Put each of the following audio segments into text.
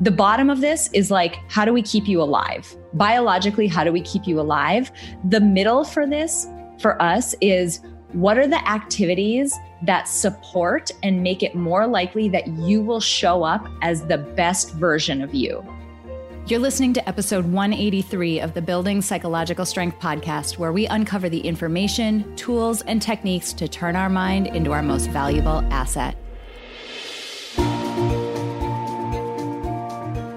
The bottom of this is like, how do we keep you alive? Biologically, how do we keep you alive? The middle for this, for us, is what are the activities that support and make it more likely that you will show up as the best version of you? You're listening to episode 183 of the Building Psychological Strength podcast, where we uncover the information, tools, and techniques to turn our mind into our most valuable asset.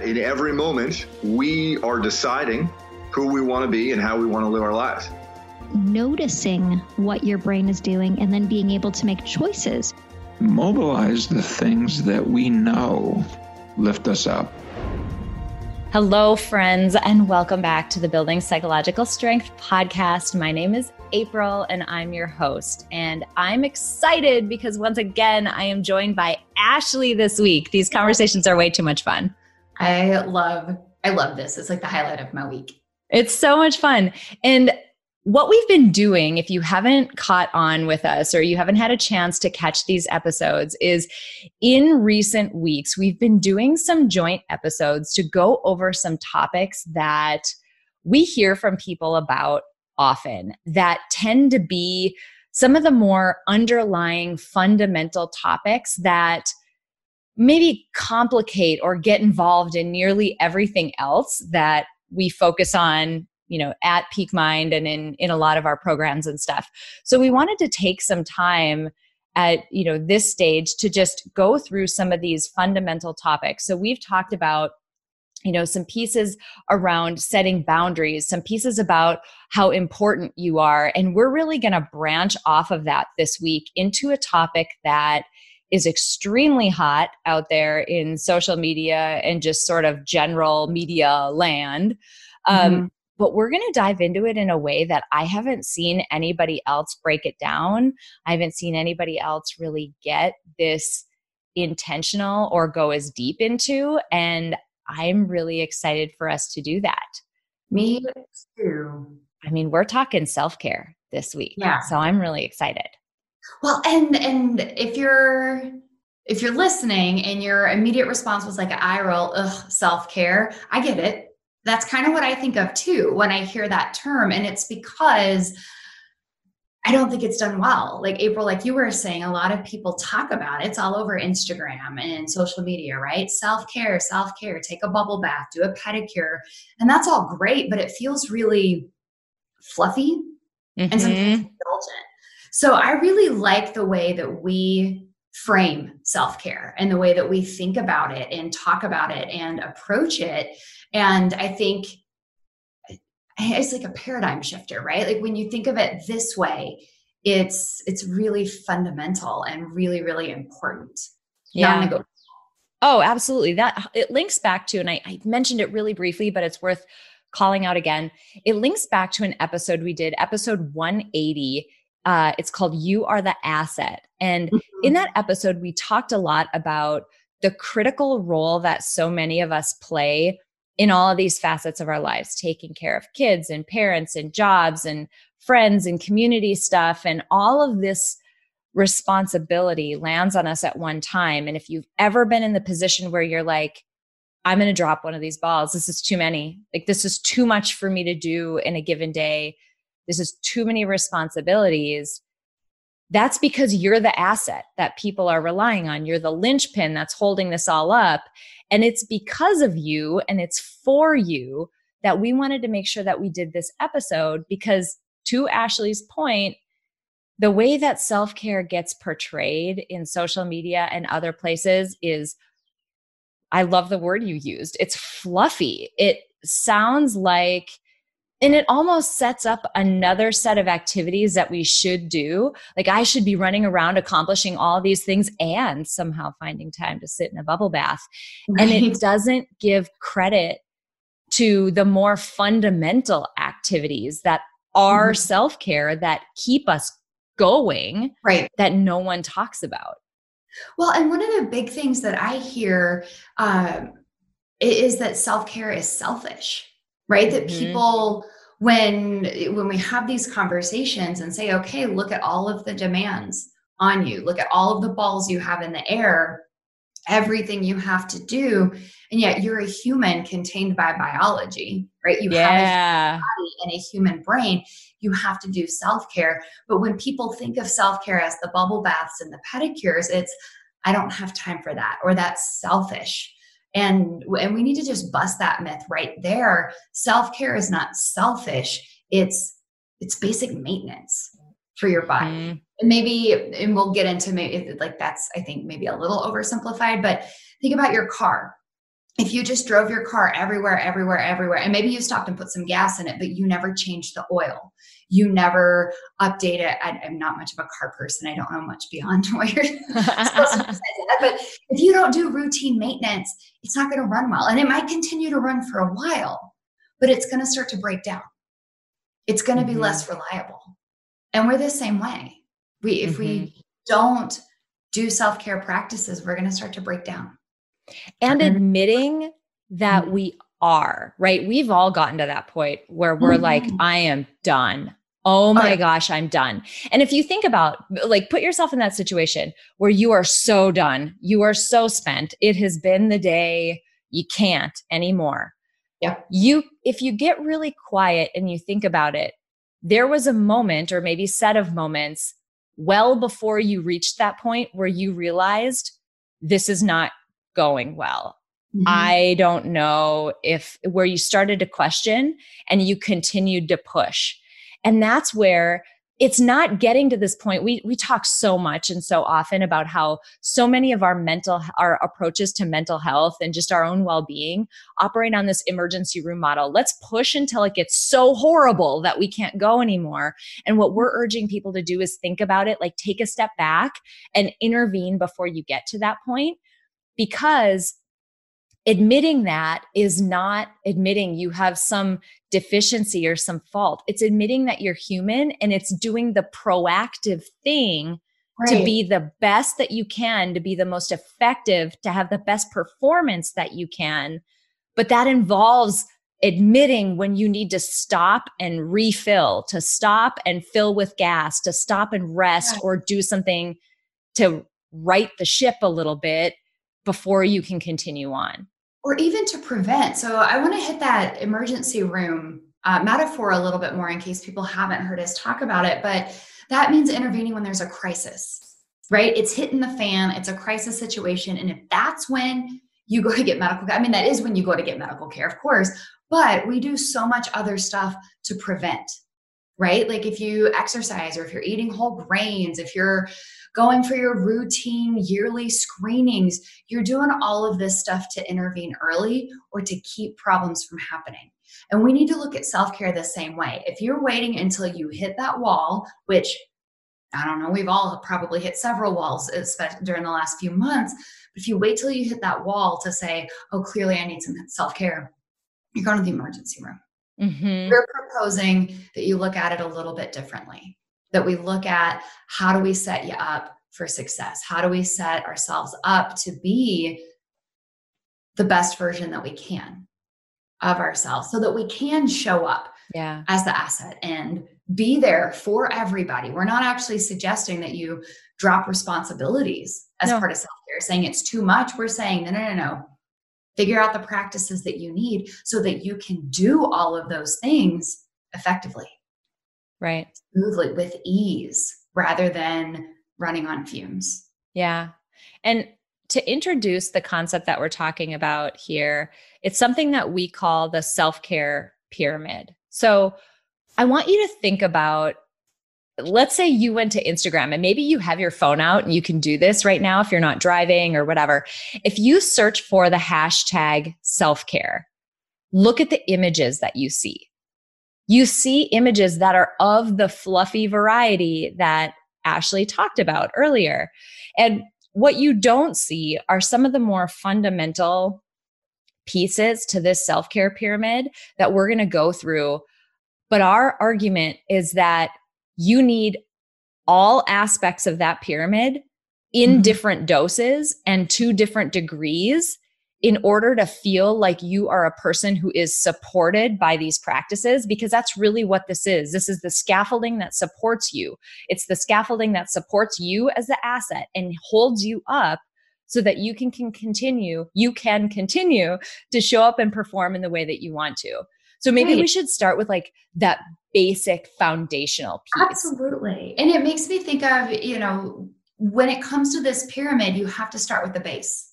In every moment, we are deciding who we want to be and how we want to live our lives. Noticing what your brain is doing and then being able to make choices. Mobilize the things that we know lift us up. Hello, friends, and welcome back to the Building Psychological Strength podcast. My name is April, and I'm your host. And I'm excited because once again, I am joined by Ashley this week. These conversations are way too much fun. I love, I love this. It's like the highlight of my week. It's so much fun. And what we've been doing, if you haven't caught on with us or you haven't had a chance to catch these episodes, is in recent weeks, we've been doing some joint episodes to go over some topics that we hear from people about often that tend to be some of the more underlying fundamental topics that maybe complicate or get involved in nearly everything else that we focus on you know at peak mind and in in a lot of our programs and stuff. So we wanted to take some time at you know this stage to just go through some of these fundamental topics. So we've talked about you know some pieces around setting boundaries some pieces about how important you are and we're really going to branch off of that this week into a topic that is extremely hot out there in social media and just sort of general media land um, mm-hmm but we're going to dive into it in a way that I haven't seen anybody else break it down. I haven't seen anybody else really get this intentional or go as deep into. And I'm really excited for us to do that. Me too. I mean, we're talking self care this week. Yeah. So I'm really excited. Well, and and if you're if you're listening and your immediate response was like an eye roll, ugh, self care, I get it that's kind of what I think of too when I hear that term. And it's because I don't think it's done well. Like April, like you were saying, a lot of people talk about it. It's all over Instagram and social media, right? Self care, self care, take a bubble bath, do a pedicure. And that's all great, but it feels really fluffy mm-hmm. and sometimes indulgent. So I really like the way that we frame self care and the way that we think about it and talk about it and approach it and I think it's like a paradigm shifter, right? Like when you think of it this way, it's it's really fundamental and really really important. Yeah. Oh, absolutely. That it links back to, and I, I mentioned it really briefly, but it's worth calling out again. It links back to an episode we did, episode 180. Uh, it's called You Are the Asset. And mm-hmm. in that episode, we talked a lot about the critical role that so many of us play in all of these facets of our lives, taking care of kids and parents and jobs and friends and community stuff. And all of this responsibility lands on us at one time. And if you've ever been in the position where you're like, I'm going to drop one of these balls, this is too many. Like, this is too much for me to do in a given day. This is too many responsibilities. That's because you're the asset that people are relying on. You're the linchpin that's holding this all up. And it's because of you and it's for you that we wanted to make sure that we did this episode because, to Ashley's point, the way that self care gets portrayed in social media and other places is I love the word you used. It's fluffy. It sounds like and it almost sets up another set of activities that we should do. Like I should be running around accomplishing all these things and somehow finding time to sit in a bubble bath. Right. And it doesn't give credit to the more fundamental activities that are Mhm. self care that keep us going Right. that no one talks about. Well, and one of the big things that I hear um, is that self care is selfish, right? That Mhm. people, when when we have these conversations and say, okay, look at all of the demands on you, look at all of the balls you have in the air, everything you have to do, and yet you're a human contained by biology, right? You have a Yeah. body and a human brain, you have to do self care. But when people think of self care as the bubble baths and the pedicures, it's, I don't have time for that, or that's selfish. And, and we need to just bust that myth right there. Self care is not selfish. It's it's basic maintenance for your body. Mhm. And maybe, and we'll get into maybe like that's I think maybe a little oversimplified, but think about your car if you just drove your car everywhere, everywhere, everywhere, and maybe you stopped and put some gas in it, but you never changed the oil, you never update it. I, am not much of a car person. I don't know much beyond what you're supposed to say that. But if you don't do routine maintenance, it's not going to run well. And it might continue to run for a while, but it's going to start to break down. It's going to be Mhm. less reliable. And we're the same way. We if Mm-hmm. we don't do self-care practices, we're going to start to break down. And admitting that Mhm. we are, right? We've all gotten to that point where we're like, Mhm. I am done. Oh my yeah. gosh, I'm done. And if you think about, like, put yourself in that situation where you are so done, you are so spent, it has been the day, you can't anymore. Yeah. You, if you get really quiet and you think about it, there was a moment or maybe set of moments well before you reached that point where you realized this is not going well. Mhm. I don't know if where you started to question and you continued to push. And that's where it's not getting to this point. We we talk so much and so often about how so many of our mental our approaches to mental health and just our own well-being operate on this emergency room model. Let's push until it gets so horrible that we can't go anymore. And what we're urging people to do is think about it, like take a step back and intervene before you get to that point because admitting that is not admitting you have some deficiency or some fault. It's admitting that you're human and it's doing the proactive thing to be the best that you can, to be the most effective, to have the best performance that you can. But that involves admitting when you need to stop and refill, to stop and fill with gas, to stop and rest Right. or do something to right the ship a little bit before you can continue on. or even to prevent. So I want to hit that emergency room uh, metaphor a little bit more in case people haven't heard us talk about it. But that means intervening when there's a crisis, right? It's hitting the fan, it's a crisis situation. And if that's when you go to get medical care, I mean, that is when you go to get medical care, of course, but we do so much other stuff to prevent, right? Like if you exercise or if you're eating whole grains, if you're going for your routine yearly screenings, you're doing all of this stuff to intervene early or to keep problems from happening. And we need to look at self care the same way. If you're waiting until you hit that wall, which I don't know, we've all probably hit several walls during the last few months. But if you wait till you hit that wall to say, oh, clearly I need some self care, you're going to the emergency room. Mhm. We're proposing that you look at it a little bit differently, that we look at how do we set you up for success? How do we set ourselves up to be the best version that we can of ourselves so that we can show up Yeah. as the asset and be there for everybody. We're not actually suggesting that you drop responsibilities as No. part of self care, saying it's too much. We're saying, no, no, no, no. Figure out the practices that you need so that you can do all of those things effectively, Right. smoothly, with ease, rather than running on fumes. Yeah. And to introduce the concept that we're talking about here, it's something that we call the self care pyramid. So I want you to think about let's say you went to Instagram and maybe you have your phone out and you can do this right now if you're not driving or whatever. If you search for the hashtag self care, look at the images that you see. You see images that are of the fluffy variety that Ashley talked about earlier. And what you don't see are some of the more fundamental pieces to this self care pyramid that we're going to go through. But our argument is that you need all aspects of that pyramid in mm-hmm. different doses and to different degrees in order to feel like you are a person who is supported by these practices, because that's really what this is. This is the scaffolding that supports you. It's the scaffolding that supports you as the asset and holds you up so that you can, can continue, you can continue to show up and perform in the way that you want to. So maybe right. we should start with like that basic foundational piece. Absolutely. And it makes me think of, you know, when it comes to this pyramid, you have to start with the base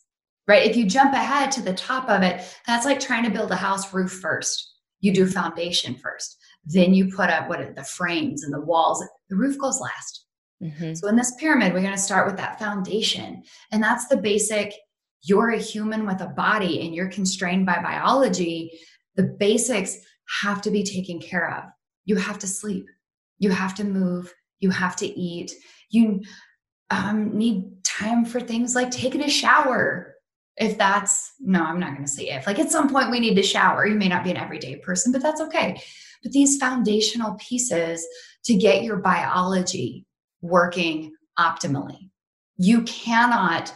right? If you jump ahead to the top of it, that's like trying to build a house roof first. You do foundation first, then you put up what the frames and the walls. The roof goes last. Mm-hmm. So in this pyramid, we're going to start with that foundation, and that's the basic. You're a human with a body, and you're constrained by biology. The basics have to be taken care of. You have to sleep. You have to move. You have to eat. You um, need time for things like taking a shower, if that's no i'm not going to say if like at some point we need to shower you may not be an everyday person but that's okay but these foundational pieces to get your biology working optimally you cannot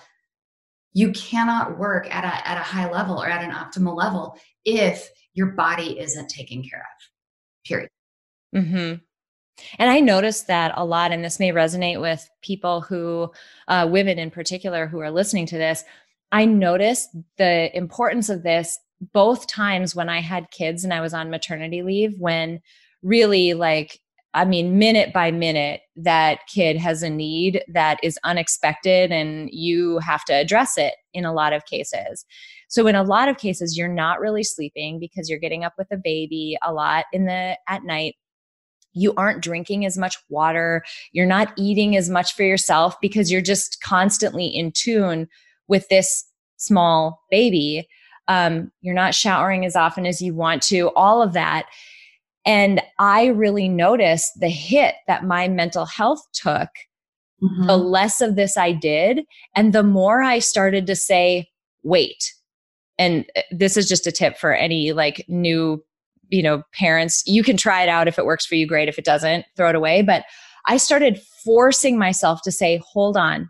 you cannot work at a, at a high level or at an optimal level if your body isn't taken care of period mm-hmm. And I noticed that a lot, and this may resonate with people who, uh, women in particular, who are listening to this. I noticed the importance of this both times when I had kids and I was on maternity leave, when really, like, I mean, minute by minute, that kid has a need that is unexpected and you have to address it in a lot of cases. So in a lot of cases you're not really sleeping because you're getting up with a baby a lot in the at night. You aren't drinking as much water, you're not eating as much for yourself because you're just constantly in tune with this small baby. Um, you're not showering as often as you want to, all of that. And I really noticed the hit that my mental health took mm-hmm. the less of this I did. And the more I started to say, wait, and uh, this is just a tip for any like new, you know, parents. You can try it out. If it works for you, great. If it doesn't, throw it away. But I started forcing myself to say, hold on,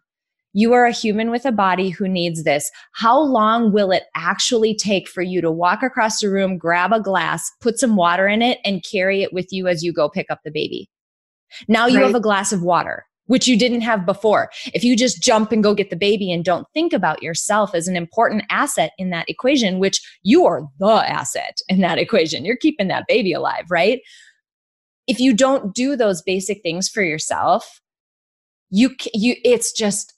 you are a human with a body who needs this. How long will it actually take for you to walk across the room, grab a glass, put some water in it, and carry it with you as you go pick up the baby? Now you right. have a glass of water, which you didn't have before. If you just jump and go get the baby and don't think about yourself as an important asset in that equation, which you are the asset in that equation, you're keeping that baby alive, right? If you don't do those basic things for yourself, you you it's just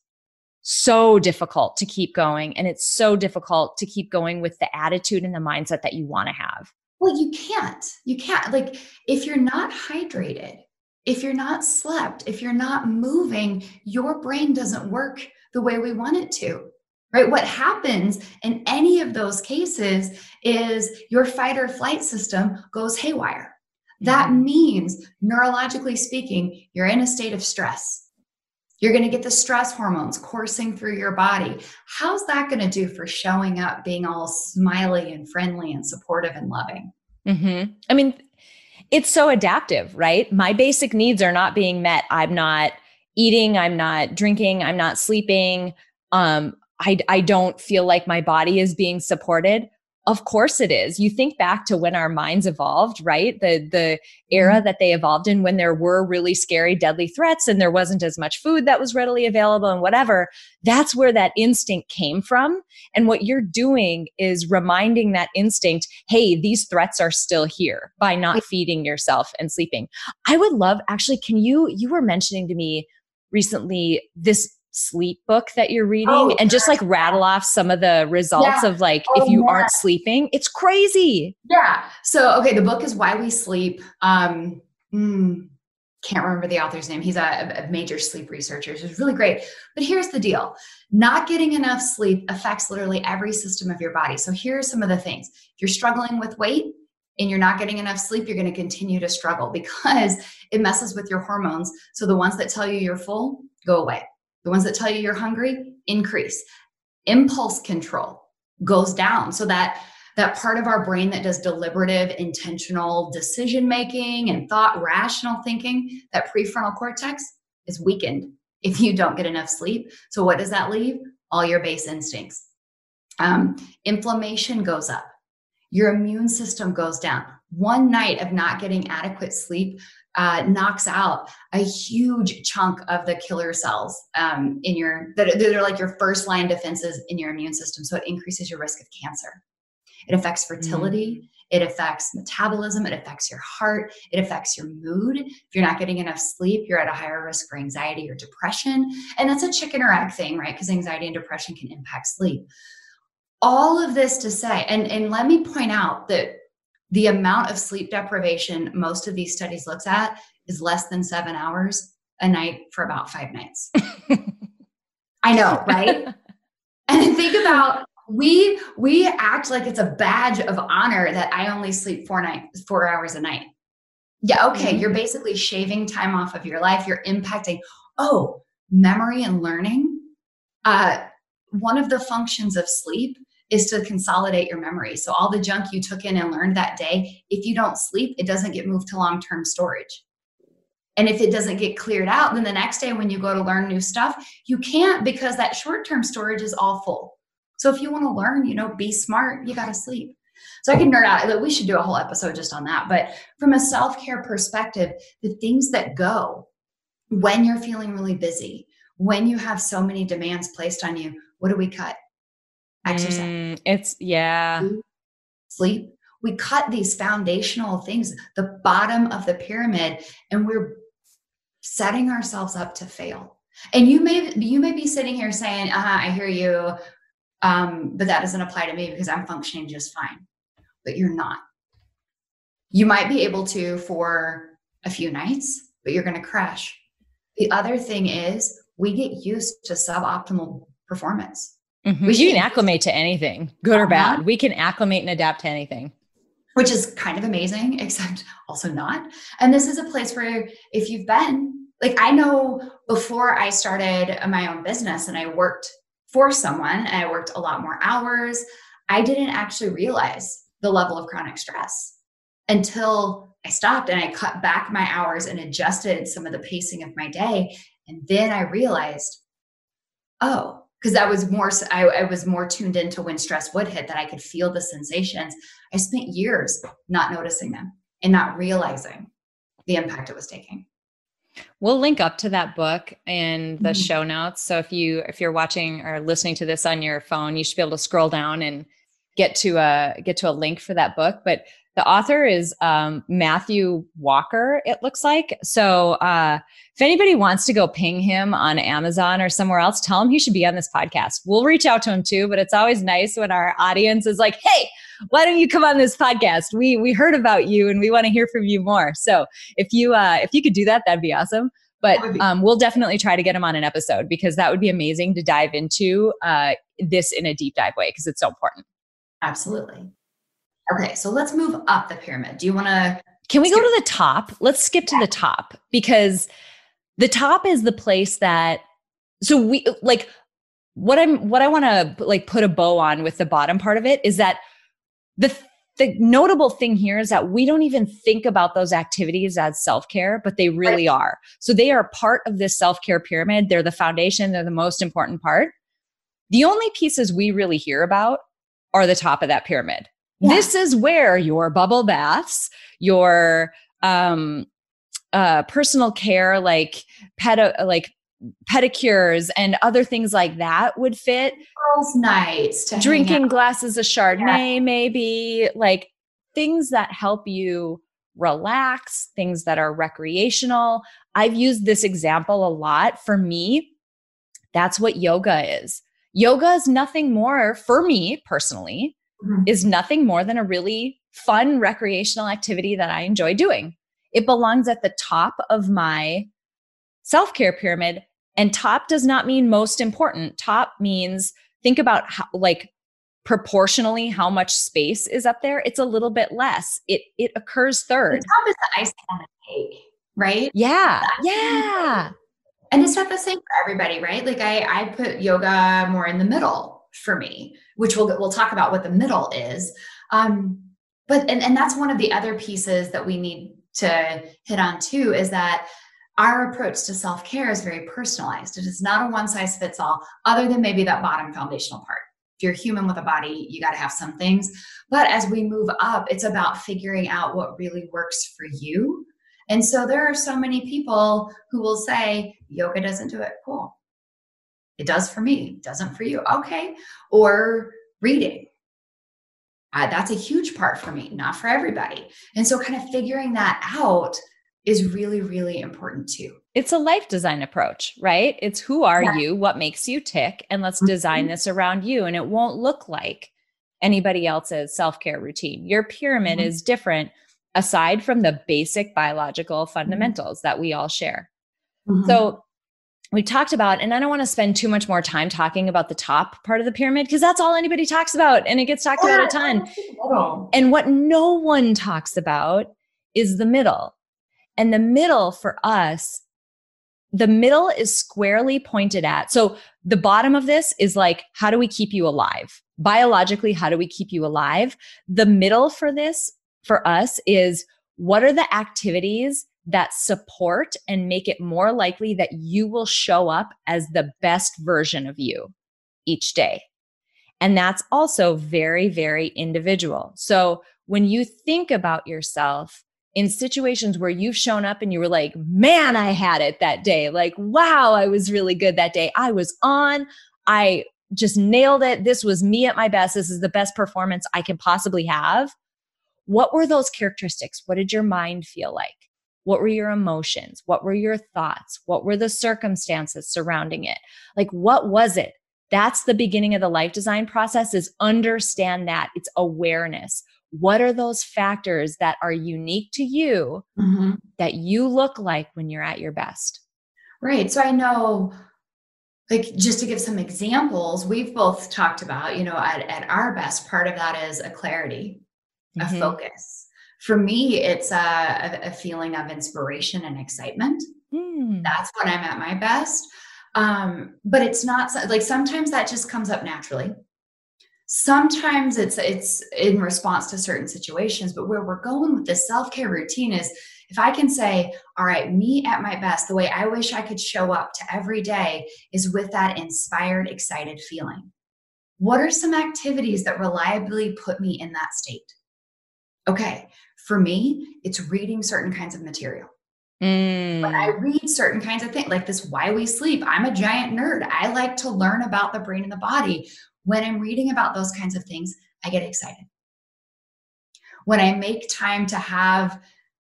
so difficult to keep going and it's so difficult to keep going with the attitude and the mindset that you want to have. Well you can't you can't like if you're not hydrated if you're not slept if you're not moving your brain doesn't work the way we want it to right? What happens in any of those cases is your fight or flight system goes haywire. That mm-hmm. means neurologically speaking you're in a state of stress you're going to get the stress hormones coursing through your body. How's that going to do for showing up, being all smiley and friendly and supportive and loving? Mm-hmm. I mean, it's so adaptive, right? My basic needs are not being met. I'm not eating, I'm not drinking, I'm not sleeping. Um, I, I don't feel like my body is being supported. Of course it is. You think back to when our minds evolved, right? The the era mm-hmm. that they evolved in when there were really scary deadly threats and there wasn't as much food that was readily available and whatever. That's where that instinct came from. And what you're doing is reminding that instinct, hey, these threats are still here by not feeding yourself and sleeping. I would love actually can you you were mentioning to me recently this sleep book that you're reading oh, and just like rattle off some of the results yeah. of like oh, if you yeah. aren't sleeping it's crazy. Yeah. So okay the book is why we sleep. Um mm, can't remember the author's name. He's a, a major sleep researcher so it's really great. But here's the deal. Not getting enough sleep affects literally every system of your body. So here are some of the things. If you're struggling with weight and you're not getting enough sleep, you're going to continue to struggle because it messes with your hormones. So the ones that tell you you're full go away. The ones that tell you you're hungry increase. Impulse control goes down so that that part of our brain that does deliberative, intentional decision making and thought, rational thinking, that prefrontal cortex is weakened if you don't get enough sleep. So, what does that leave? All your base instincts. Um, inflammation goes up, your immune system goes down. One night of not getting adequate sleep uh, knocks out a huge chunk of the killer cells um, in your that are, that are like your first line defenses in your immune system. So it increases your risk of cancer. It affects fertility. Mm. It affects metabolism. It affects your heart. It affects your mood. If you're not getting enough sleep, you're at a higher risk for anxiety or depression. And that's a chicken or egg thing, right? Because anxiety and depression can impact sleep. All of this to say, and, and let me point out that the amount of sleep deprivation most of these studies looks at is less than seven hours a night for about five nights. I know, right? and think about we we act like it's a badge of honor that I only sleep four night four hours a night. Yeah, okay, mm-hmm. you're basically shaving time off of your life. You're impacting. Oh, memory and learning. Uh, one of the functions of sleep is to consolidate your memory. So all the junk you took in and learned that day, if you don't sleep, it doesn't get moved to long-term storage. And if it doesn't get cleared out, then the next day when you go to learn new stuff, you can't because that short-term storage is all full. So if you want to learn, you know, be smart, you got to sleep. So I can nerd out. We should do a whole episode just on that. But from a self-care perspective, the things that go when you're feeling really busy, when you have so many demands placed on you, what do we cut? Exercise. Mm, it's, yeah. Sleep. We cut these foundational things, the bottom of the pyramid, and we're setting ourselves up to fail. And you may you may be sitting here saying, uh-huh, I hear you, um, but that doesn't apply to me because I'm functioning just fine. But you're not. You might be able to for a few nights, but you're going to crash. The other thing is we get used to suboptimal performance. Mm-hmm. We can acclimate to anything, good uh-huh. or bad. We can acclimate and adapt to anything. Which is kind of amazing, except also not. And this is a place where if you've been, like I know before I started my own business and I worked for someone and I worked a lot more hours, I didn't actually realize the level of chronic stress until I stopped and I cut back my hours and adjusted some of the pacing of my day. And then I realized, oh, because I was more I, I, was more tuned into when stress would hit that I could feel the sensations. I spent years not noticing them and not realizing the impact it was taking. We'll link up to that book in the mm-hmm. show notes. So if you if you're watching or listening to this on your phone, you should be able to scroll down and get to a get to a link for that book. But the author is um, Matthew Walker, it looks like. So uh, if anybody wants to go ping him on Amazon or somewhere else, tell him he should be on this podcast. We'll reach out to him too, but it's always nice when our audience is like, hey, why don't you come on this podcast? We we heard about you and we want to hear from you more. So if you uh, if you could do that, that'd be awesome. But um, we'll definitely try to get him on an episode because that would be amazing to dive into uh, this in a deep dive way because it's so important. Absolutely. Okay, so let's move up the pyramid. Do you want to? Can we skip- go to the top? Let's skip to the top because the top is the place that. So we like what I'm what I want to like put a bow on with the bottom part of it is that the the notable thing here is that we don't even think about those activities as self-care but they really are so they are part of this self-care pyramid they're the foundation they're the most important part the only pieces we really hear about are the top of that pyramid yeah. This is where your bubble baths, your um, uh, personal care, like pet, like pedicures and other things like that would fit. Girls' nights, drinking glasses of Chardonnay, yeah. maybe like things that help you relax, things that are recreational. I've used this example a lot. For me, that's what yoga is. Yoga is nothing more for me personally mm-hmm. is nothing more than a really fun recreational activity that I enjoy doing. It belongs at the top of my self care pyramid. And top does not mean most important. Top means think about how, like, proportionally how much space is up there. It's a little bit less. It it occurs third. The top is the icing on the cake, right? Yeah. Yeah. And it's not the same for everybody, right? Like I I put yoga more in the middle for me, which we'll we'll talk about what the middle is. Um, but and, and that's one of the other pieces that we need to hit on too is that our approach to self-care is very personalized. It is not a one size fits all, other than maybe that bottom foundational part. If you're human with a body, you got to have some things. But as we move up, it's about figuring out what really works for you. And so there are so many people who will say, yoga doesn't do it. Cool. It does for me, doesn't for you. Okay. Or reading. Uh, that's a huge part for me, not for everybody. And so, kind of figuring that out is really, really important too. It's a life design approach, right? It's who are yeah. you? What makes you tick? And let's mm-hmm. design this around you. And it won't look like anybody else's self care routine. Your pyramid mm-hmm. is different aside from the basic biological mm-hmm. fundamentals that we all share. Mm-hmm. So, we talked about, and I don't want to spend too much more time talking about the top part of the pyramid because that's all anybody talks about and it gets talked about a ton. And what no one talks about is the middle. And the middle for us, the middle is squarely pointed at. So the bottom of this is like, how do we keep you alive? Biologically, how do we keep you alive? The middle for this, for us, is what are the activities that support and make it more likely that you will show up as the best version of you each day. And that's also very, very individual. So when you think about yourself in situations where you've shown up and you were like, man, I had it that day. Like, wow, I was really good that day. I was on. I just nailed it. This was me at my best. This is the best performance I can possibly have. What were those characteristics? What did your mind feel like? What were your emotions? What were your thoughts? What were the circumstances surrounding it? Like, what was it? That's the beginning of the life design process is understand that it's awareness. What are those factors that are unique to you mm-hmm. that you look like when you're at your best? Right. So I know like just to give some examples we've both talked about you know at, at our best part of that is a clarity mm-hmm. a focus for me, it's a, a feeling of inspiration and excitement. Mm. That's when I'm at my best. Um, but it's not like sometimes that just comes up naturally. Sometimes it's it's in response to certain situations, but where we're going with this self-care routine is if I can say, all right, me at my best, the way I wish I could show up to every day is with that inspired, excited feeling. What are some activities that reliably put me in that state? Okay, for me, it's reading certain kinds of material. Mm. When I read certain kinds of things, like this Why We Sleep, I'm a giant nerd. I like to learn about the brain and the body. When I'm reading about those kinds of things, I get excited. When I make time to have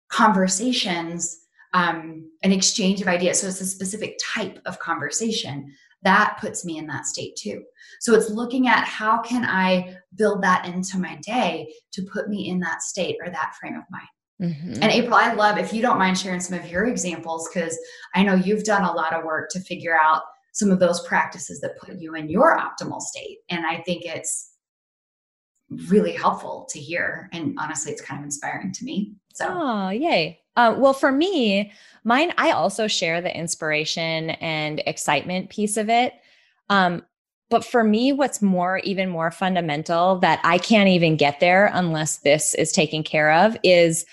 conversations, um, an exchange of ideas, so it's a specific type of conversation, that puts me in that state too. So it's looking at how can I build that into my day to put me in that state or that frame of mind. Mm-hmm. And April, I love if you don't mind sharing some of your examples because I know you've done a lot of work to figure out some of those practices that put you in your optimal state. And I think it's really helpful to hear. And honestly, it's kind of inspiring to me. So, oh, yay. Uh, well, for me, mine, I also share the inspiration and excitement piece of it. Um, but for me, what's more, even more fundamental that I can't even get there unless this is taken care of is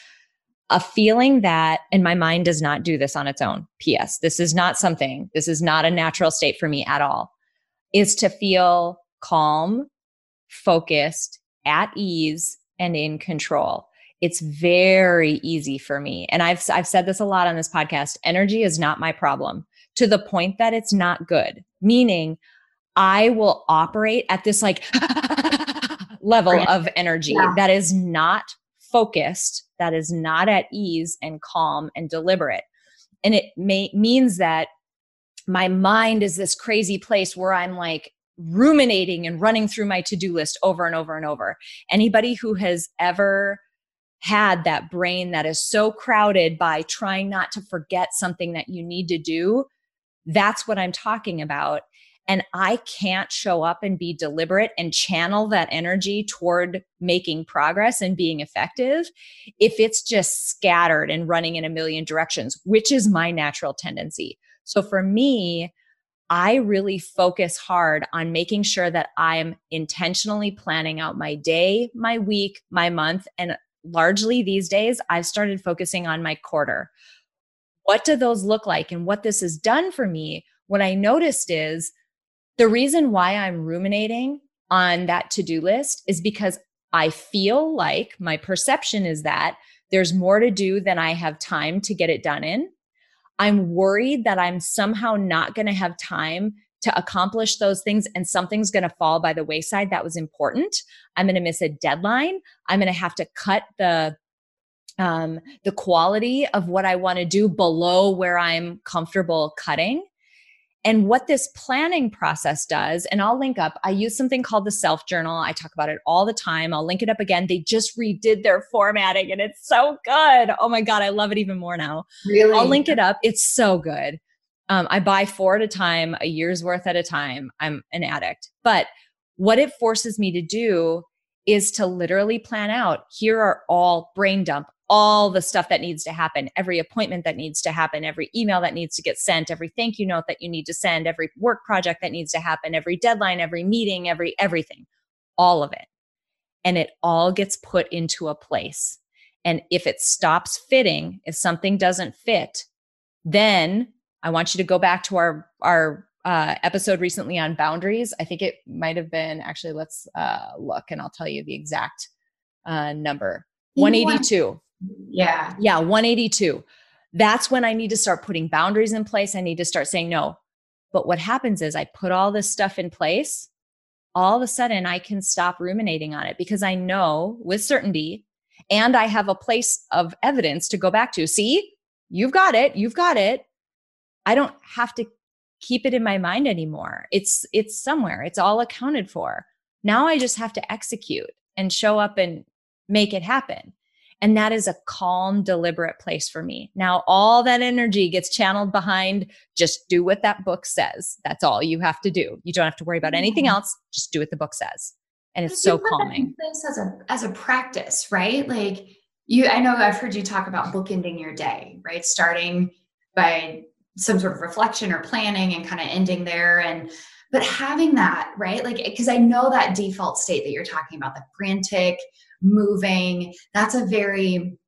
a feeling that, and my mind does not do this on its own. P.S. This is not something, this is not a natural state for me at all, is to feel calm, focused, at ease, and in control it's very easy for me. And I've I've said this a lot on this podcast. Energy is not my problem to the point that it's not good. Meaning I will operate at this like level of energy yeah. that is not focused, that is not at ease and calm and deliberate. And it may means that my mind is this crazy place where I'm like ruminating and running through my to-do list over and over and over. Anybody who has ever had that brain that is so crowded by trying not to forget something that you need to do, that's what I'm talking about. And I can't show up and be deliberate and channel that energy toward making progress and being effective if it's just scattered and running in a million directions, which is my natural tendency. So for me, I really focus hard on making sure that I'm intentionally planning out my day, my week, my month, and largely these days, I've started focusing on my quarter. What do those look like? And what this has done for me, what I noticed is the reason why I'm ruminating on that to do list is because I feel like my perception is that there's more to do than I have time to get it done in. I'm worried that I'm somehow not going to have time to accomplish those things and something's going to fall by the wayside that was important. I'm going to miss a deadline. I'm going to have to cut the um, the quality of what I want to do below where I'm comfortable cutting. And what this planning process does, and I'll link up, I use something called the self journal. I talk about it all the time. I'll link it up again. They just redid their formatting and it's so good. Oh my God, I love it even more now. Really? I'll link it up. It's so good. Um, I buy four at a time, a year's worth at a time. I'm an addict. But what it forces me to do is to literally plan out here are all brain dump all the stuff that needs to happen, every appointment that needs to happen, every email that needs to get sent, every thank you note that you need to send, every work project that needs to happen, every deadline, every meeting, every everything, all of it. And it all gets put into a place. And if it stops fitting, if something doesn't fit, then I want you to go back to our our uh, episode recently on boundaries. I think it might have been actually. Let's uh, look, and I'll tell you the exact uh, number. One eighty two. Yeah. Yeah, 182. That's when I need to start putting boundaries in place. I need to start saying no. But what happens is I put all this stuff in place. All of a sudden, I can stop ruminating on it because I know with certainty and I have a place of evidence to go back to. See, you've got it. You've got it. I don't have to keep it in my mind anymore. It's it's somewhere. It's all accounted for. Now I just have to execute and show up and make it happen. And that is a calm, deliberate place for me. Now, all that energy gets channeled behind just do what that book says. That's all you have to do. You don't have to worry about anything else. Just do what the book says. And it's so calming. This as a as a practice, right? Like you, I know I've heard you talk about bookending your day, right? Starting by some sort of reflection or planning and kind of ending there and but having that right like eh, because i know that default state that you're talking about the frantic moving. That's a very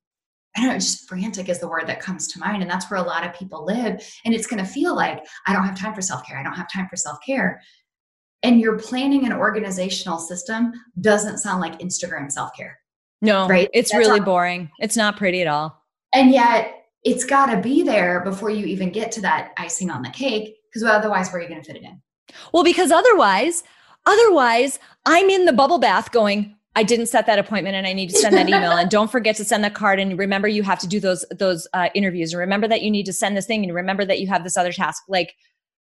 I don't know, just frantic is the word that comes to mind. And that's where a lot of people live. And it's going to feel like, I don't have time for self care. I don't have time for self care. And your planning and organizational system doesn't sound like Instagram self care. No, right? It's that's really boring. It's not pretty at all. And yet, it's got to be there before you even get to that icing on the cake. Because otherwise, where are you going to fit it in? Well, because otherwise, otherwise, I'm in the bubble bath going, I didn't set that appointment and I need to send that email and don't forget to send the card and remember you have to do those those uh, interviews and remember that you need to send this thing and remember that you have this other task like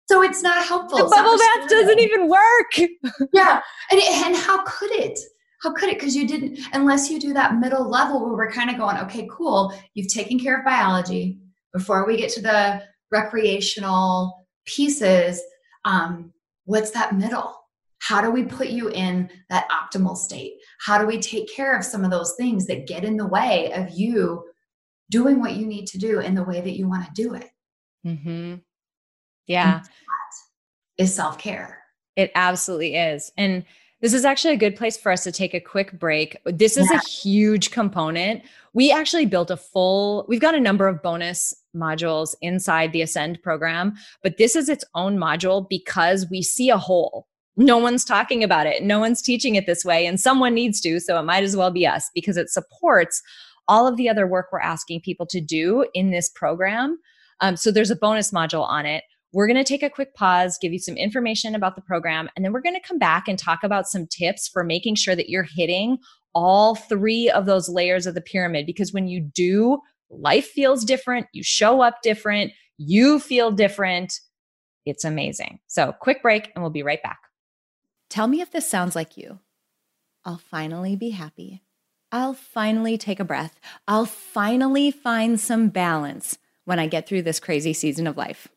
so it's not helpful. The bubble bath doesn't even work. yeah. And, it, and how could it? How could it? Because you didn't, unless you do that middle level where we're kind of going, okay, cool. You've taken care of biology before we get to the recreational pieces. Um, what's that middle? How do we put you in that optimal state? How do we take care of some of those things that get in the way of you doing what you need to do in the way that you want to do it? Mm-hmm. Yeah. Is self care. It absolutely is. And this is actually a good place for us to take a quick break. This is yeah. a huge component. We actually built a full, we've got a number of bonus modules inside the Ascend program, but this is its own module because we see a hole no one's talking about it. No one's teaching it this way, and someone needs to. So it might as well be us because it supports all of the other work we're asking people to do in this program. Um, so there's a bonus module on it. We're going to take a quick pause, give you some information about the program, and then we're going to come back and talk about some tips for making sure that you're hitting all three of those layers of the pyramid. Because when you do, life feels different, you show up different, you feel different. It's amazing. So, quick break, and we'll be right back. Tell me if this sounds like you. I'll finally be happy. I'll finally take a breath. I'll finally find some balance when I get through this crazy season of life.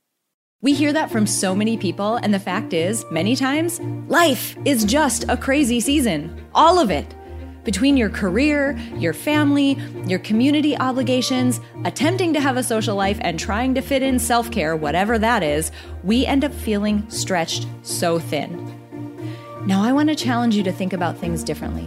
We hear that from so many people, and the fact is, many times, life is just a crazy season. All of it. Between your career, your family, your community obligations, attempting to have a social life, and trying to fit in self care, whatever that is, we end up feeling stretched so thin. Now, I want to challenge you to think about things differently.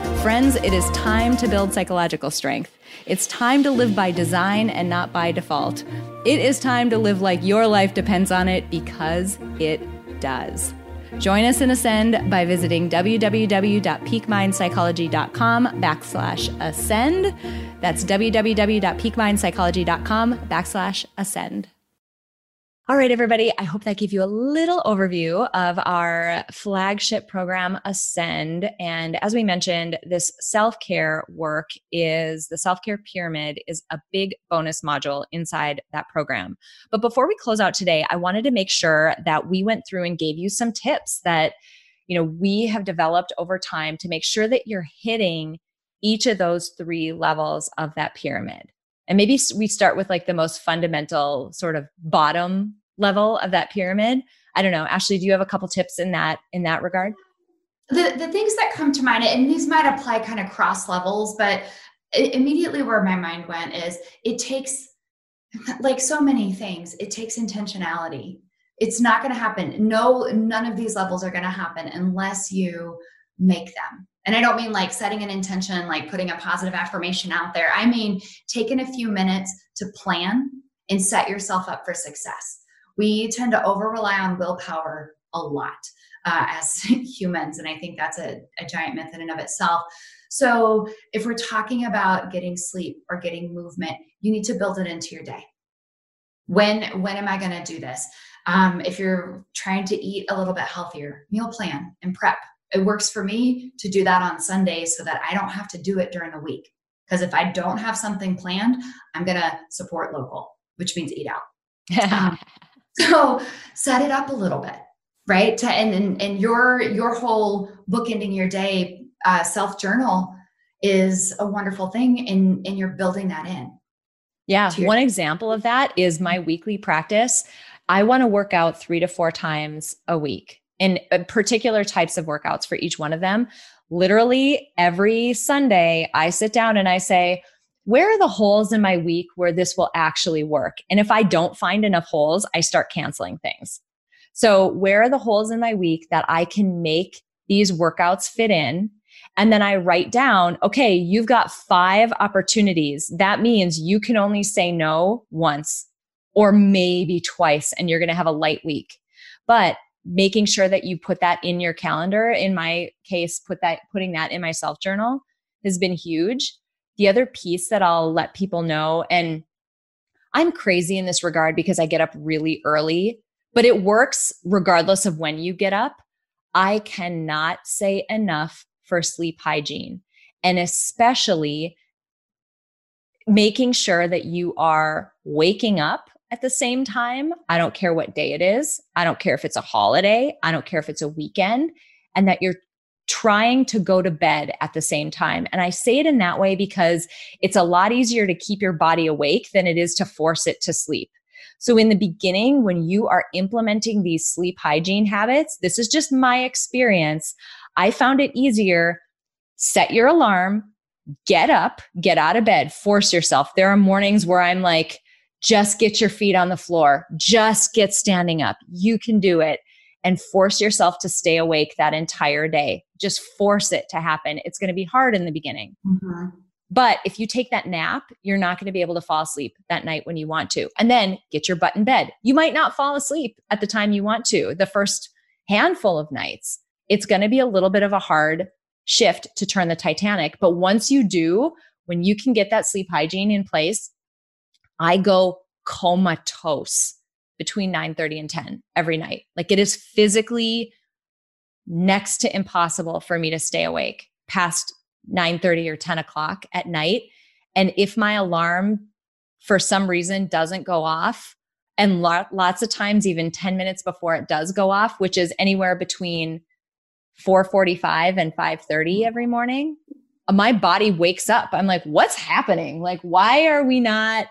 Friends, it is time to build psychological strength. It's time to live by design and not by default. It is time to live like your life depends on it because it does. Join us in Ascend by visiting www.peakmindpsychology.com backslash ascend. That's www.peakmindpsychology.com backslash ascend. All right, everybody. I hope that gave you a little overview of our flagship program, Ascend. And as we mentioned, this self care work is the self care pyramid is a big bonus module inside that program. But before we close out today, I wanted to make sure that we went through and gave you some tips that you know we have developed over time to make sure that you're hitting each of those three levels of that pyramid. And maybe we start with like the most fundamental sort of bottom level of that pyramid. I don't know. Ashley, do you have a couple tips in that in that regard? The the things that come to mind, and these might apply kind of cross levels, but immediately where my mind went is it takes like so many things, it takes intentionality. It's not going to happen. No, none of these levels are going to happen unless you make them. And I don't mean like setting an intention, like putting a positive affirmation out there. I mean taking a few minutes to plan and set yourself up for success we tend to over rely on willpower a lot uh, as humans. And I think that's a, a giant myth in and of itself. So if we're talking about getting sleep or getting movement, you need to build it into your day. When when am I going to do this? Um, if you're trying to eat a little bit healthier, meal plan and prep. It works for me to do that on Sundays so that I don't have to do it during the week. Because if I don't have something planned, I'm going to support local, which means eat out. um, so set it up a little bit, right? And, and, and your, your whole book ending your day uh, self journal is a wonderful thing and, and you're building that in. Yeah. One example of that is my weekly practice. I want to work out three to four times a week in uh, particular types of workouts for each one of them. Literally every Sunday, I sit down and I say, where are the holes in my week where this will actually work? And if I don't find enough holes, I start canceling things. So, where are the holes in my week that I can make these workouts fit in? And then I write down, okay, you've got five opportunities. That means you can only say no once or maybe twice, and you're going to have a light week. But making sure that you put that in your calendar, in my case, put that, putting that in my self journal has been huge the other piece that I'll let people know, and I'm crazy in this regard because I get up really early, but it works regardless of when you get up. I cannot say enough for sleep hygiene and especially making sure that you are waking up at the same time. I don't care what day it is. I don't care if it's a holiday. I don't care if it's a weekend and that you're trying to go to bed at the same time. And I say it in that way because it's a lot easier to keep your body awake than it is to force it to sleep. So, in the beginning, when you are implementing these sleep hygiene habits, this is just my experience. I found it easier. Set your alarm, get up, get out of bed, force yourself. There are mornings where I'm like, just get your feet on the floor, just get standing up. You can do it and force yourself to stay awake that entire day. Just force it to happen. It's going to be hard in the beginning. Mm-hmm. But if you take that nap, you're not going to be able to fall asleep that night when you want to. And then get your butt in bed. You might not fall asleep at the time you want to the first handful of nights. It's going to be a little bit of a hard shift to turn the Titanic. But once you do, when you can get that sleep hygiene in place, I go comatose between 9:30 and 10 every night. Like it is physically next to impossible for me to stay awake past 9:30 or 10 o'clock at night. And if my alarm for some reason doesn't go off, and lo- lots of times even 10 minutes before it does go off, which is anywhere between 4:45 and 5:30 mm-hmm. every morning, my body wakes up. I'm like, what's happening? Like, why are we not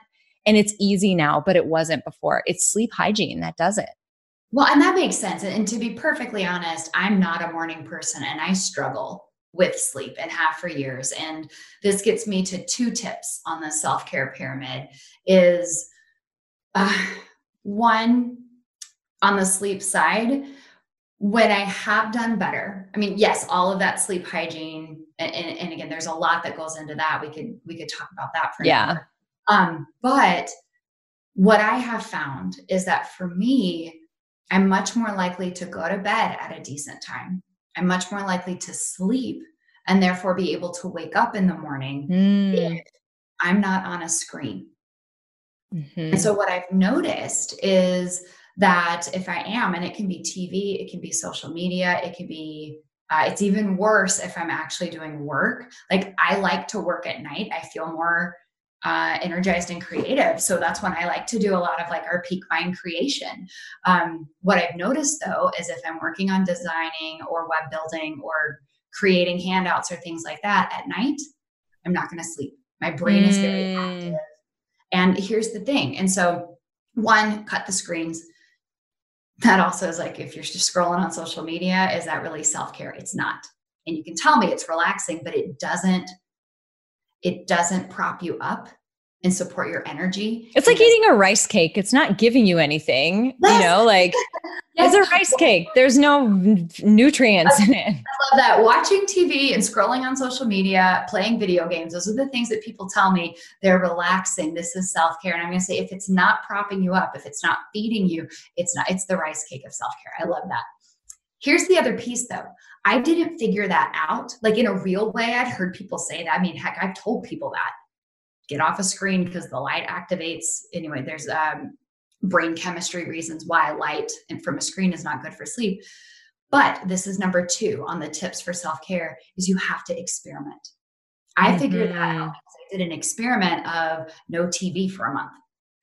and it's easy now, but it wasn't before. It's sleep hygiene that does it. Well, and that makes sense. And to be perfectly honest, I'm not a morning person and I struggle with sleep and have for years. And this gets me to two tips on the self-care pyramid is uh, one on the sleep side, when I have done better, I mean, yes, all of that sleep hygiene, and, and, and again, there's a lot that goes into that. We could we could talk about that for yeah. Um, but what I have found is that for me, I'm much more likely to go to bed at a decent time. I'm much more likely to sleep and therefore be able to wake up in the morning mm. if I'm not on a screen. Mm-hmm. And so, what I've noticed is that if I am, and it can be TV, it can be social media, it can be, uh, it's even worse if I'm actually doing work. Like, I like to work at night, I feel more uh, energized and creative. So that's when I like to do a lot of like our peak mind creation. Um, what I've noticed though is if I'm working on designing or web building or creating handouts or things like that at night, I'm not going to sleep. My brain mm. is very mm. active. And here's the thing. And so, one, cut the screens. That also is like if you're just scrolling on social media, is that really self care? It's not. And you can tell me it's relaxing, but it doesn't it doesn't prop you up and support your energy. It's like eating a rice cake. It's not giving you anything, yes. you know, like yes. it's a rice cake. There's no nutrients in it. I love that. Watching TV and scrolling on social media, playing video games, those are the things that people tell me they're relaxing. This is self-care. And I'm going to say if it's not propping you up, if it's not feeding you, it's not it's the rice cake of self-care. I love that. Here's the other piece though. I didn't figure that out. Like in a real way, I'd heard people say that. I mean, heck, I've told people that. Get off a screen because the light activates. Anyway, there's um, brain chemistry reasons why light and from a screen is not good for sleep. But this is number two on the tips for self care is you have to experiment. I mm-hmm. figured that out. I did an experiment of no TV for a month.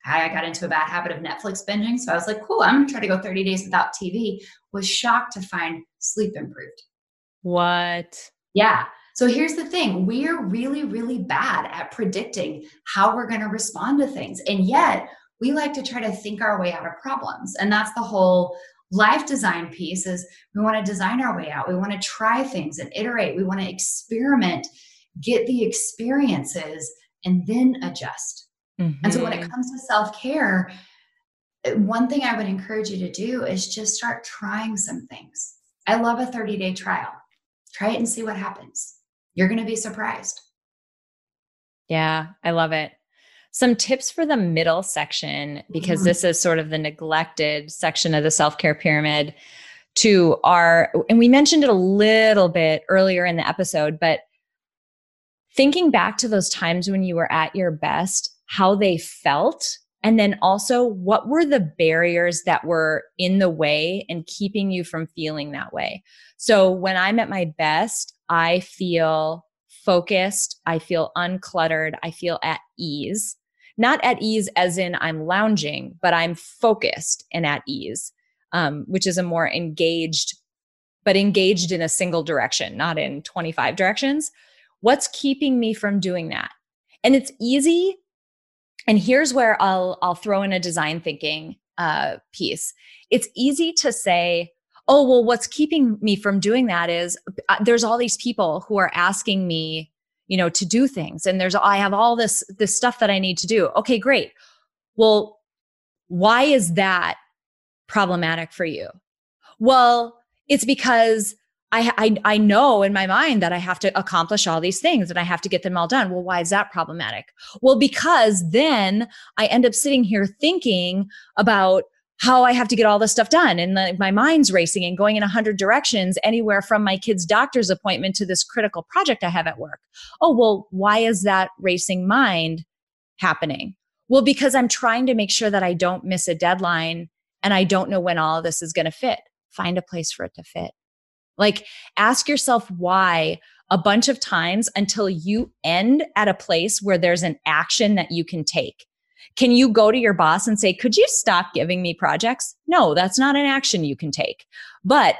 I got into a bad habit of Netflix binging. So I was like, cool, I'm gonna try to go 30 days without TV. Was shocked to find sleep improved. What? Yeah. So here's the thing we are really, really bad at predicting how we're going to respond to things. And yet we like to try to think our way out of problems. And that's the whole life design piece is we want to design our way out. We want to try things and iterate. We want to experiment, get the experiences, and then adjust. Mm-hmm. And so when it mm-hmm. comes to self care, one thing I would encourage you to do is just start trying some things. I love a 30 day trial. Try it and see what happens. You're going to be surprised. Yeah, I love it. Some tips for the middle section, because mm-hmm. this is sort of the neglected section of the self care pyramid to our, and we mentioned it a little bit earlier in the episode, but thinking back to those times when you were at your best how they felt And then also, what were the barriers that were in the way and keeping you from feeling that way? So, when I'm at my best, I feel focused, I feel uncluttered, I feel at ease. Not at ease as in I'm lounging, but I'm focused and at ease, um, which is a more engaged, but engaged in a single direction, not in 25 directions. What's keeping me from doing that? And it's easy. And here's where I'll I'll throw in a design thinking uh, piece. It's easy to say, oh well what's keeping me from doing that is uh, there's all these people who are asking me you know to do things and there's i have all this this stuff that i need to do. Okay great. Well why is that problematic for you? Well it's because I, I I know in my mind that I have to accomplish all these things and I have to get them all done. Well, why is that problematic? Well, because then I end up sitting here thinking about how I have to get all this stuff done. And the, my mind's racing and going in a hundred directions, anywhere from my kid's doctor's appointment to this critical project I have at work. Oh, well, why is that racing mind happening? Well, because I'm trying to make sure that I don't miss a deadline and I don't know when all of this is going to fit. Find a place for it to fit. Like ask yourself why a bunch of times until you end at a place where there's an action that you can take. Can you go to your boss and say, could you stop giving me projects? No, that's not an action you can take. But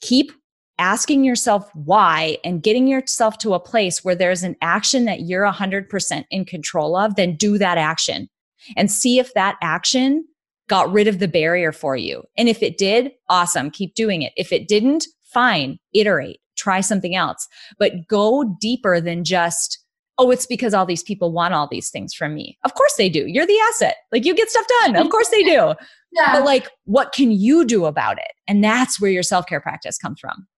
keep asking yourself why and getting yourself to a place where there's an action that you're 100% in control of, then do that action and see if that action got rid of the barrier for you. And if it did, awesome, keep doing it. If it didn't, fine, iterate, try something else, but go deeper than just oh, it's because all these people want all these things from me. Of course they do. You're the asset. Like you get stuff done. Of course they do. Yeah. But like, what can you do about it? And that's where your self care practice comes from.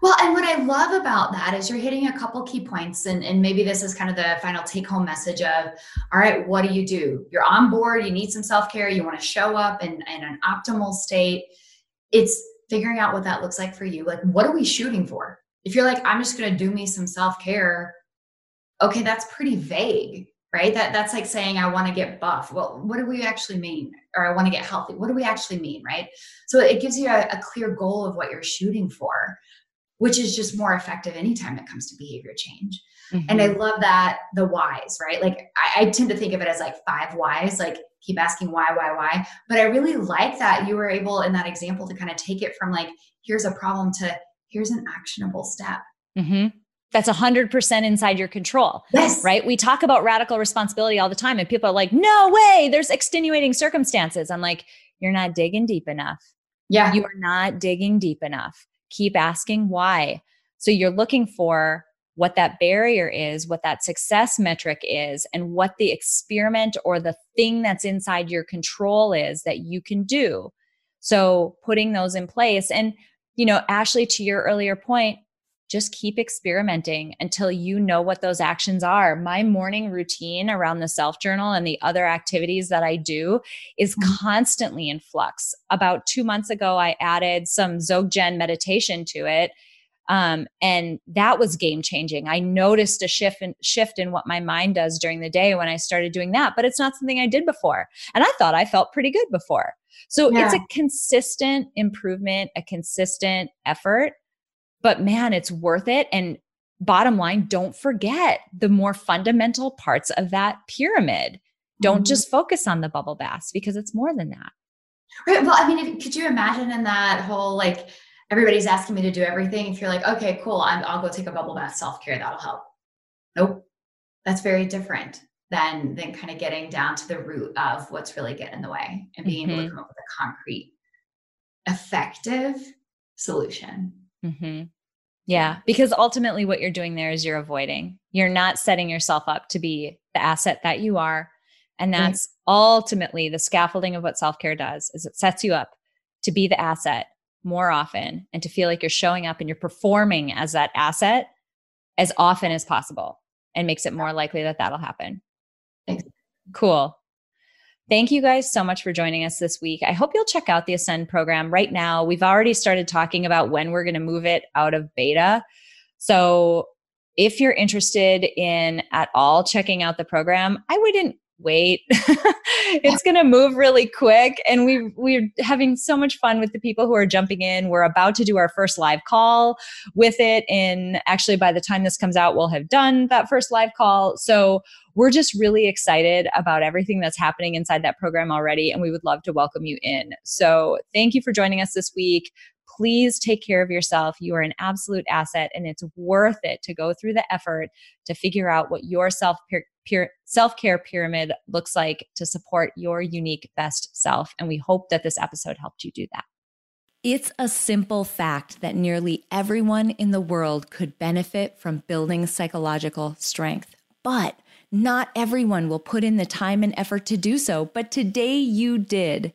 Well, and what I love about that is you're hitting a couple key points, and, and maybe this is kind of the final take home message of, all right, what do you do? You're on board, you need some self care, you want to show up in, in an optimal state. It's figuring out what that looks like for you. Like, what are we shooting for? If you're like, I'm just going to do me some self care, okay, that's pretty vague, right? That that's like saying I want to get buff. Well, what do we actually mean? Or I want to get healthy. What do we actually mean, right? So it gives you a, a clear goal of what you're shooting for, which is just more effective anytime it comes to behavior change. Mm-hmm. And I mm-hmm. love that the whys, right? Like I, I tend to think of it as like five whys, like keep asking why, why, why. But I really like that you were able in that example to kind of take it from like, here's a problem to here's an actionable step. Mm-hmm that's 100% inside your control. Yes. Right? We talk about radical responsibility all the time and people are like, "No way, there's extenuating circumstances." I'm like, "You're not digging deep enough." Yeah. You are not digging deep enough. Keep asking why. So you're looking for what that barrier is, what that success metric is, and what the experiment or the thing that's inside your control is that you can do. So putting those in place and you know, Ashley to your earlier point, just keep experimenting until you know what those actions are. My morning routine around the self journal and the other activities that I do is mm-hmm. constantly in flux. About two months ago, I added some Dzogchen meditation to it. Um, and that was game changing. I noticed a shift in, shift in what my mind does during the day when I started doing that, but it's not something I did before. And I thought I felt pretty good before. So yeah. it's a consistent improvement, a consistent effort but man, it's worth it. And bottom line, don't forget the more fundamental parts of that pyramid. Don't mm-hmm. just focus on the bubble baths because it's more than that. Right. Well, I mean, if, could you imagine in that whole like everybody's asking me to do everything? If you're like, okay, cool, i will go take a bubble bath, self care, that'll help. Nope, that's very different than than kind of getting down to the root of what's really getting in the way and being mm-hmm. able to mm-hmm. come up with a concrete, effective solution. Mm-hmm. Yeah, because ultimately what you're doing there is you're avoiding. You're not setting yourself up to be the asset that you are. And that's ultimately the scaffolding of what self-care does is it sets you up to be the asset more often and to feel like you're showing up and you're performing as that asset as often as possible and makes it more likely that that'll happen. Thanks. Cool. Thank you guys so much for joining us this week. I hope you'll check out the Ascend program right now. We've already started talking about when we're going to move it out of beta. So if you're interested in at all checking out the program, I wouldn't wait. it's going to move really quick. And we, we're having so much fun with the people who are jumping in. We're about to do our first live call with it. And actually, by the time this comes out, we'll have done that first live call. So we're just really excited about everything that's happening inside that program already. And we would love to welcome you in. So thank you for joining us this week please take care of yourself. You are an absolute asset, and it's worth it to go through the effort to figure out what your self self care pyramid looks like to support your unique best self. And we hope that this episode helped you do that. It's a simple fact that nearly everyone in the world could benefit from building psychological strength, but not everyone will put in the time and effort to do so. But today you did.